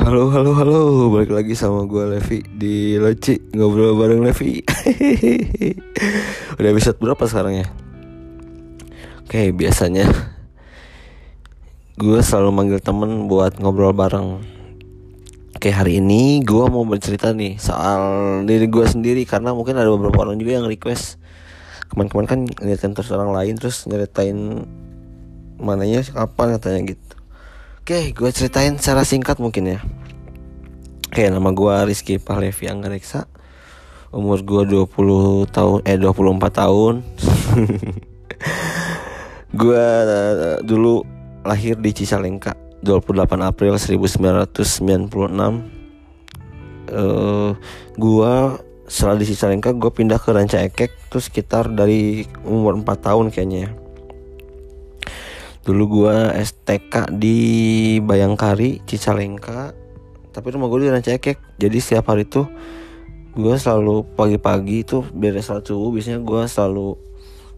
Halo halo halo. Balik lagi sama gue Levi di Loci ngobrol bareng Levi. Udah episode berapa sekarang ya? Oke biasanya gue selalu manggil temen buat ngobrol bareng. Oke hari ini gue mau bercerita nih soal diri gue sendiri karena mungkin ada beberapa orang juga yang request. Kemarin-kemarin kan ngeliatin terus orang lain terus nyeritain mananya kapan katanya gitu Oke, gue ceritain secara singkat mungkin ya. Oke, nama gue Rizky Pahlevi Anggareksa. Umur gue 20 tahun eh 24 tahun. gue uh, dulu lahir di Cicalengka 28 April 1996. Uh, gue setelah di Cicalengka gue pindah ke Ranca Ekek terus sekitar dari umur 4 tahun kayaknya ya dulu gua STK di Bayangkari Cicalengka. Tapi rumah gue di Rancakek jadi setiap hari tuh gue selalu pagi-pagi tuh beres salat subuh biasanya gue selalu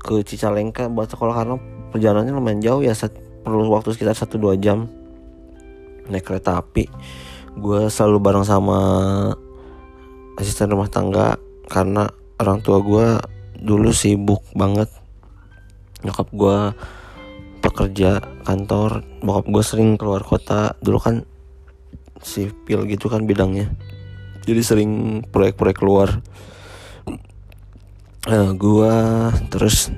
ke Cicalengka buat sekolah karena perjalanannya lumayan jauh ya perlu waktu sekitar 1-2 jam naik kereta api. Gue selalu bareng sama asisten rumah tangga karena orang tua gue dulu sibuk banget. Nyokap gue pekerja kantor bokap gue sering keluar kota. Dulu kan sipil gitu kan bidangnya. Jadi sering proyek-proyek keluar. Nah, gue terus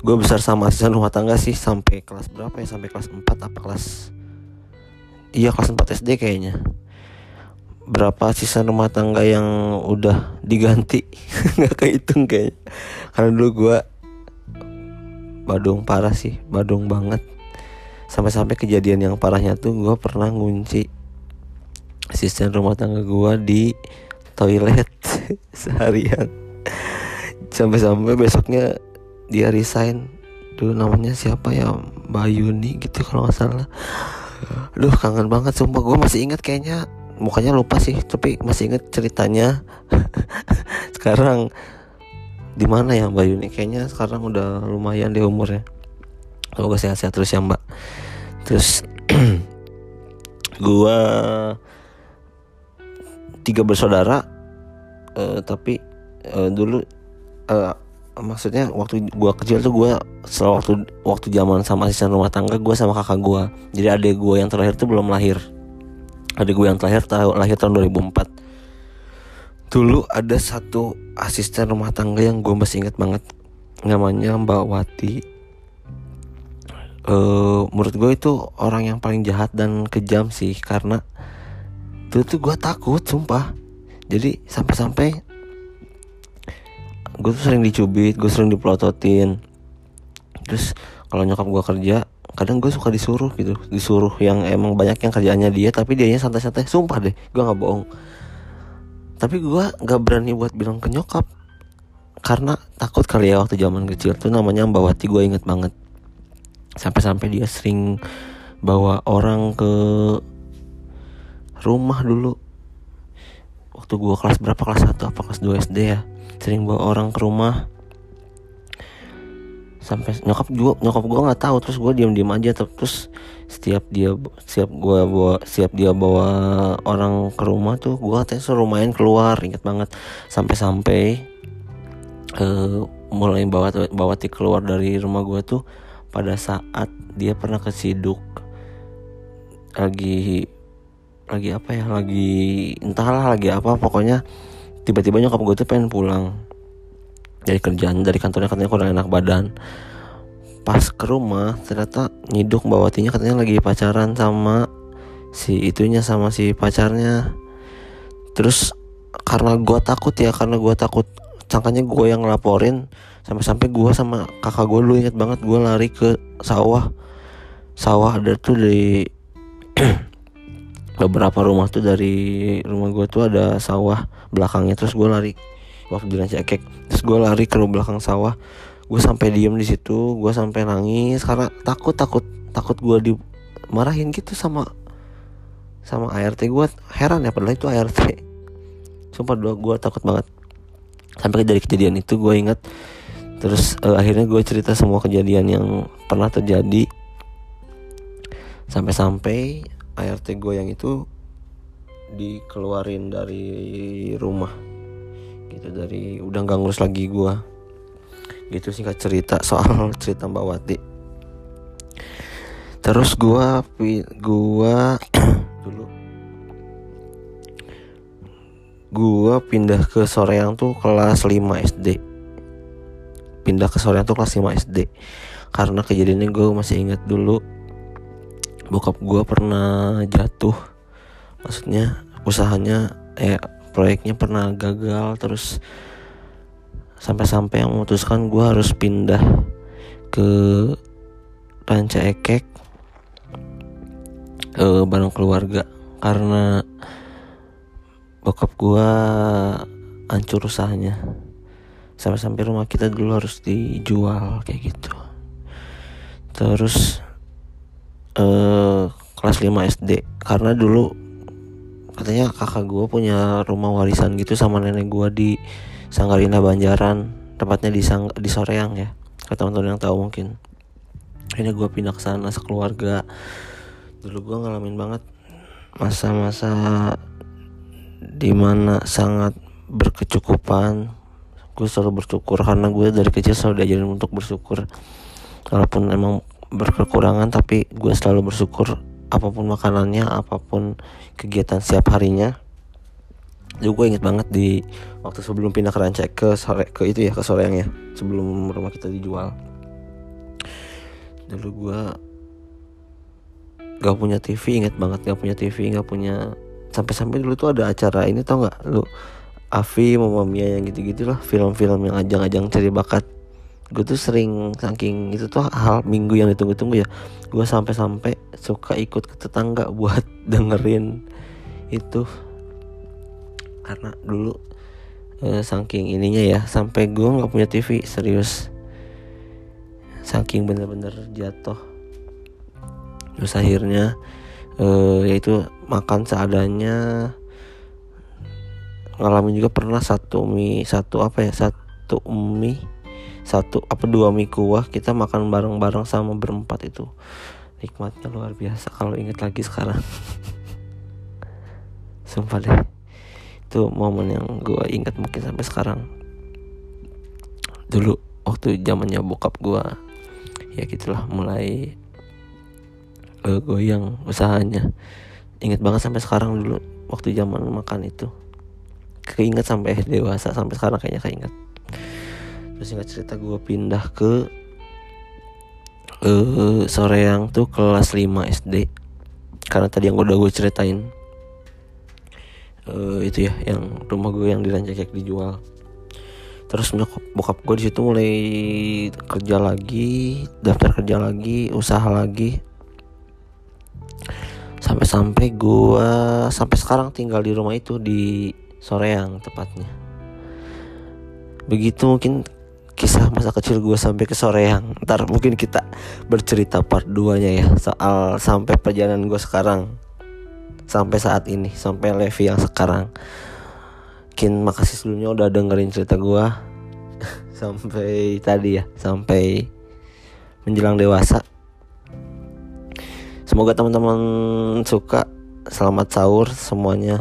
gue besar sama asisten rumah tangga sih sampai kelas berapa ya? Sampai kelas 4 apa kelas? Iya kelas 4 SD kayaknya. Berapa asisten rumah tangga yang udah diganti? Nggak kehitung kayaknya. Karena dulu gue badung parah sih badung banget. Sampai-sampai kejadian yang parahnya tuh gue pernah ngunci asisten rumah tangga gue di toilet seharian. Sampai-sampai besoknya dia resign. Dulu namanya siapa ya? Bayuni gitu kalau nggak salah. Duh kangen banget sumpah. Gue masih inget kayaknya. Mukanya lupa sih tapi masih inget ceritanya. Sekarang di mana ya Mbak Yuni? Kayaknya sekarang udah lumayan di umurnya. Semoga sehat-sehat terus ya Mbak. Terus gua tiga bersaudara uh, tapi uh, dulu uh, maksudnya waktu gua kecil tuh gua selalu waktu waktu zaman sama asisten rumah tangga gua sama kakak gua. Jadi adik gua yang terakhir tuh belum lahir. Adik gua yang terakhir tahun lahir tahun 2004 dulu ada satu asisten rumah tangga yang gue masih inget banget. Namanya Mbak Wati. Uh, menurut gue itu orang yang paling jahat dan kejam sih karena dulu tuh gue takut sumpah. Jadi sampai-sampai gue tuh sering dicubit gue sering dipelototin terus kalau nyokap gue kerja kadang gue suka disuruh gitu. Disuruh yang emang banyak yang kerjaannya dia tapi dianya santai-santai. Sumpah deh gue nggak bohong tapi gue gak berani buat bilang ke nyokap. Karena takut kali ya waktu zaman kecil tuh namanya Mbak Wati gue inget banget. Sampai-sampai dia sering bawa orang ke rumah dulu. Waktu gue kelas berapa? Kelas 1 apa? Kelas 2 SD ya. Sering bawa orang ke rumah sampai nyokap juga nyokap gue nggak tahu. Terus gue diam diam aja terus setiap dia siap gue bawa siap dia bawa orang ke rumah tuh gue katanya suruh main keluar inget banget. Sampai sampai uh, mulai bawa bawa ti keluar dari rumah gue tuh pada saat dia pernah kesiduk lagi lagi apa ya lagi entahlah lagi apa pokoknya tiba-tiba nyokap gue tuh pengen pulang dari kerjaan dari kantornya katanya kurang enak badan. Pas ke rumah ternyata nyiduk mbak Watinya katanya lagi pacaran sama si itunya sama si pacarnya. Terus karena gue takut ya karena gue takut sangkanya gue yang ngelaporin sampai-sampai gue sama kakak gue dulu inget banget gue lari ke sawah. Sawah ada tuh di beberapa rumah tuh dari rumah gue tuh ada sawah belakangnya terus gue lari waktu jalan cekek terus gue lari ke belakang sawah. Gue sampai diem di situ gue sampai nangis karena takut takut takut gue dimarahin gitu sama sama ART gue heran ya padahal itu ART sumpah dua gue takut banget. Sampai dari kejadian itu gue ingat terus uh, akhirnya gue cerita semua kejadian yang pernah terjadi. Sampai-sampai ART gue yang itu dikeluarin dari rumah gitu dari udah nggak ngurus lagi gue gitu singkat cerita soal cerita Mbak Wati. Terus gue gua dulu. Gua pindah ke Soreang tuh kelas 5 SD pindah ke Soreang tuh kelas 5 SD karena kejadiannya gue masih ingat dulu. Bokap gue pernah jatuh. Maksudnya usahanya eh proyeknya pernah gagal terus sampai-sampai yang memutuskan gue harus pindah ke Ranca Ekek eh, bareng keluarga. Karena bokap gue hancur usahanya. Sampai-sampai rumah kita dulu harus dijual kayak gitu. Terus eh, kelas 5 SD karena dulu katanya kakak gue punya rumah warisan gitu sama nenek gue di Sanggarina Banjaran tepatnya di Sang di Soreang ya kalau teman-teman yang tahu mungkin. Ini gue pindah ke sana sekeluarga. Dulu gue ngalamin banget masa-masa di mana sangat berkecukupan. Gue selalu bersyukur karena gue dari kecil selalu diajarin untuk bersyukur. Walaupun emang berkekurangan tapi gue selalu bersyukur apa pun makanannya apa pun kegiatan setiap harinya. Juga gue inget banget di waktu sebelum pindah ke Rancak ke sore ke itu ya ke sore yang ya sebelum rumah kita dijual. Dulu gue gak punya TV inget banget gak punya TV gak punya sampai-sampai dulu tuh ada acara ini tau nggak? Lu Avi Mama Mia yang gitu-gitu lah film-film yang ajang-ajang cari bakat gue tuh sering saking itu tuh hal minggu yang ditunggu-tunggu ya. Gue sampai-sampai suka ikut ke tetangga buat dengerin itu. Karena dulu eh, saking ininya ya sampai gue nggak punya TV serius. Saking bener-bener jatuh. Terus akhirnya eh, yaitu makan seadanya. Ngalamin juga pernah satu mie satu apa ya satu mie satu apa dua mie kuah kita makan bareng-bareng sama berempat itu. Nikmatnya luar biasa kalau inget lagi sekarang. Sumpah deh. Itu momen yang gue ingat mungkin sampai sekarang. Dulu waktu zamannya bokap gue ya gitulah mulai uh, goyang usahanya. Inget banget sampai sekarang dulu waktu zaman makan itu. Keinget sampai dewasa sampai sekarang kayaknya keinget terus singkat cerita gue pindah ke uh, sore yang tuh kelas 5 SD karena tadi yang udah gue ceritain. Uh, itu ya yang rumah gue yang di Rancakek dijual. Terus nyokap bokap gue di situ mulai kerja lagi daftar kerja lagi usaha lagi. Sampai-sampai gue sampai sekarang tinggal di rumah itu di Soreang tepatnya. Begitu mungkin kisah masa kecil gue sampai ke sore yang ntar mungkin kita bercerita part 2 nya ya soal sampai perjalanan gue sekarang. Sampai saat ini sampai Levi yang sekarang. Kin makasih sebelumnya udah dengerin cerita gue sampai tadi ya sampai menjelang dewasa. Semoga teman-teman suka. Selamat sahur semuanya.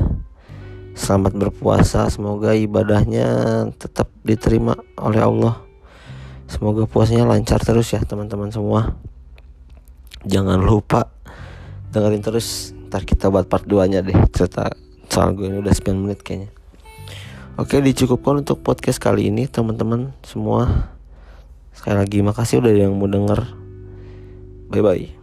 Selamat berpuasa. Semoga ibadahnya tetap diterima oleh Allah Semoga puasanya lancar terus ya teman-teman semua. Jangan lupa dengerin terus. Ntar kita buat part 2 nya deh cerita soal gue ini udah 9 menit kayaknya. Oke dicukupkan untuk podcast kali ini teman-teman semua. Sekali lagi makasih udah yang mau denger. Bye bye.